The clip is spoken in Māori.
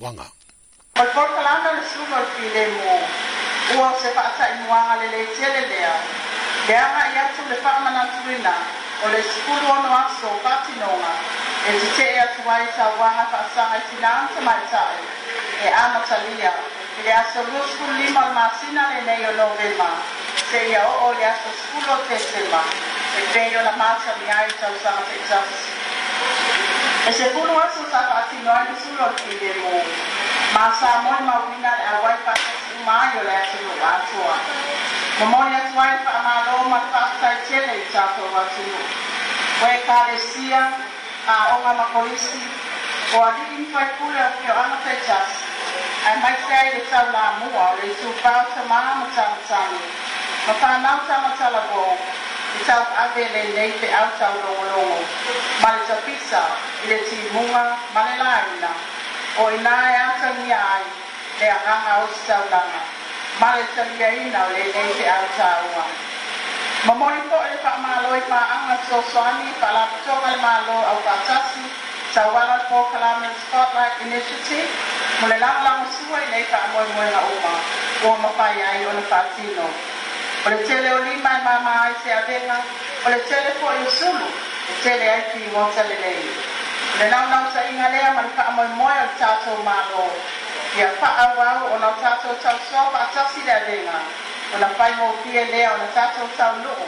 E e wanga. E ma porta l'anno le sue file mo. O se passa in wanga le lecele le. Le ha ia su le farma na trina. O le scuro no ha so fatti noma. E si c'è a tua e sa wanga fa sa e si lanza ma sa. E ama salia. Le ha so lo scuro lì ma ma si na le ne io no ve ma. Se io o le ha so scuro te se ma. E veio na marcia mi ha e sa usa ma te E se kuno e su sa fati no e su lo ki de mo. Ma sa mo e ma wina e wai fa se su ma yo le su lo ba tua. Ma mo e su wai fa ma lo ma fa sa i chele i cha to wa su lo. Po e ka le sia a o ma ma polisi. Po a di in fai kule o ki o ana fe chas. E mai se ai le sa la mua o le su fa sa ma ma cha ma cha ni. Ma fa na cha ma cha la sab ave le nei pe au tau longolongo ma le tapisa i le timuga ma le laina o inā e atagia ai le agaga o se taulaga ma le taliaina o lenei pe au tāua ma moli poʻe le faamālo i faaʻaga soasoani faalapotoga le mālo au fatasi tauala po climate spotlight initiative mo le lagolago sua i nei faamoemoega uma ua mafai ai ona faatino Polechele olima e mama aise avena. Polechele po i e sulu. Polechele aiki i wonsa lelei. Le nau nau sa inga lea man ka amoi moe al tato mano. Ia pa au au o nau tato tau soa pa atasi le avena. O na pai mo o na tato tau